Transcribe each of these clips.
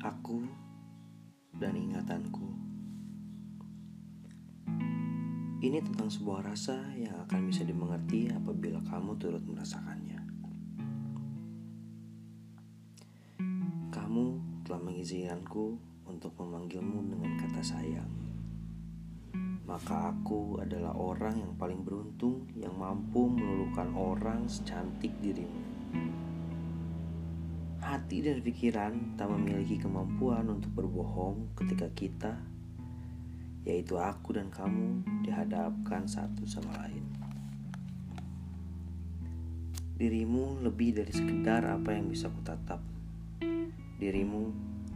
aku dan ingatanku. Ini tentang sebuah rasa yang akan bisa dimengerti apabila kamu turut merasakannya. Kamu telah mengizinkanku untuk memanggilmu dengan kata sayang. Maka aku adalah orang yang paling beruntung yang mampu melulukan orang secantik dirimu. Hati dan pikiran tak memiliki kemampuan untuk berbohong ketika kita yaitu aku dan kamu dihadapkan satu sama lain. Dirimu lebih dari sekedar apa yang bisa kutatap. Dirimu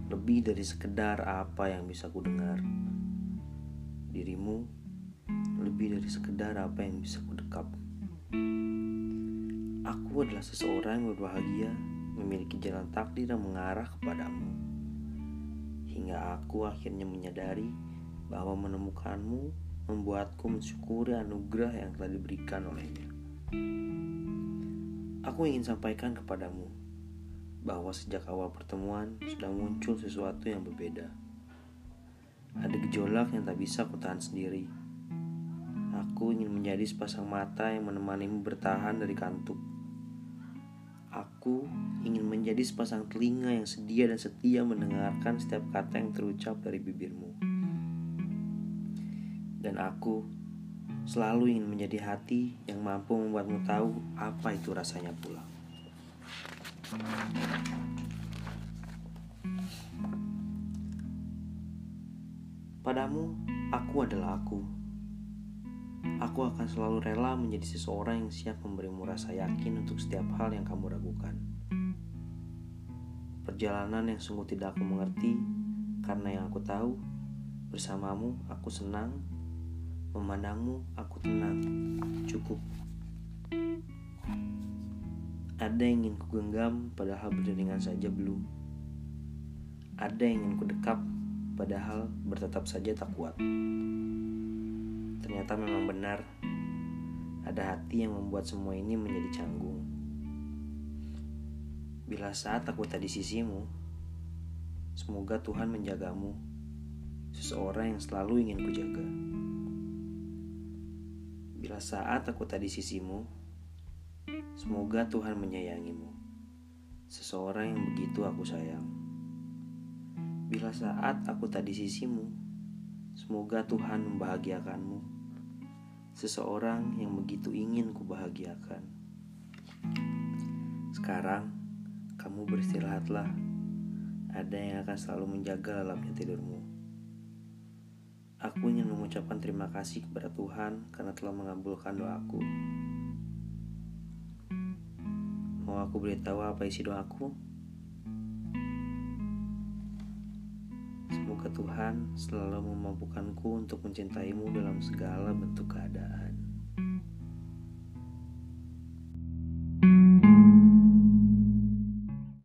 lebih dari sekedar apa yang bisa kudengar. Dirimu lebih dari sekedar apa yang bisa kudekap. Aku adalah seseorang yang berbahagia memiliki jalan takdir yang mengarah kepadamu. Hingga aku akhirnya menyadari bahwa menemukanmu membuatku mensyukuri anugerah yang telah diberikan olehnya. Aku ingin sampaikan kepadamu bahwa sejak awal pertemuan sudah muncul sesuatu yang berbeda. Ada gejolak yang tak bisa kutahan sendiri. Aku ingin menjadi sepasang mata yang menemanimu bertahan dari kantuk. Aku ingin menjadi sepasang telinga yang sedia dan setia mendengarkan setiap kata yang terucap dari bibirmu dan aku selalu ingin menjadi hati yang mampu membuatmu tahu apa itu rasanya pulang. Padamu, aku adalah aku. Aku akan selalu rela menjadi seseorang yang siap memberimu rasa yakin untuk setiap hal yang kamu ragukan. Perjalanan yang sungguh tidak aku mengerti, karena yang aku tahu, bersamamu aku senang Memandangmu, aku tenang. Cukup. Ada yang ingin ku genggam, padahal beriringan saja belum. Ada yang ingin ku dekap, padahal bertetap saja tak kuat. Ternyata memang benar, ada hati yang membuat semua ini menjadi canggung. Bila saat aku tadi sisimu, semoga Tuhan menjagamu, seseorang yang selalu ingin kujaga. jaga. Bila saat aku tadi sisimu, semoga Tuhan menyayangimu. Seseorang yang begitu aku sayang. Bila saat aku tadi sisimu, semoga Tuhan membahagiakanmu. Seseorang yang begitu ingin kubahagiakan. Sekarang, kamu beristirahatlah. Ada yang akan selalu menjaga lelapnya tidurmu. Aku ingin mengucapkan terima kasih kepada Tuhan karena telah mengabulkan doaku. Mau aku beritahu apa isi doaku? Semoga Tuhan selalu memampukanku untuk mencintaimu dalam segala bentuk keadaan.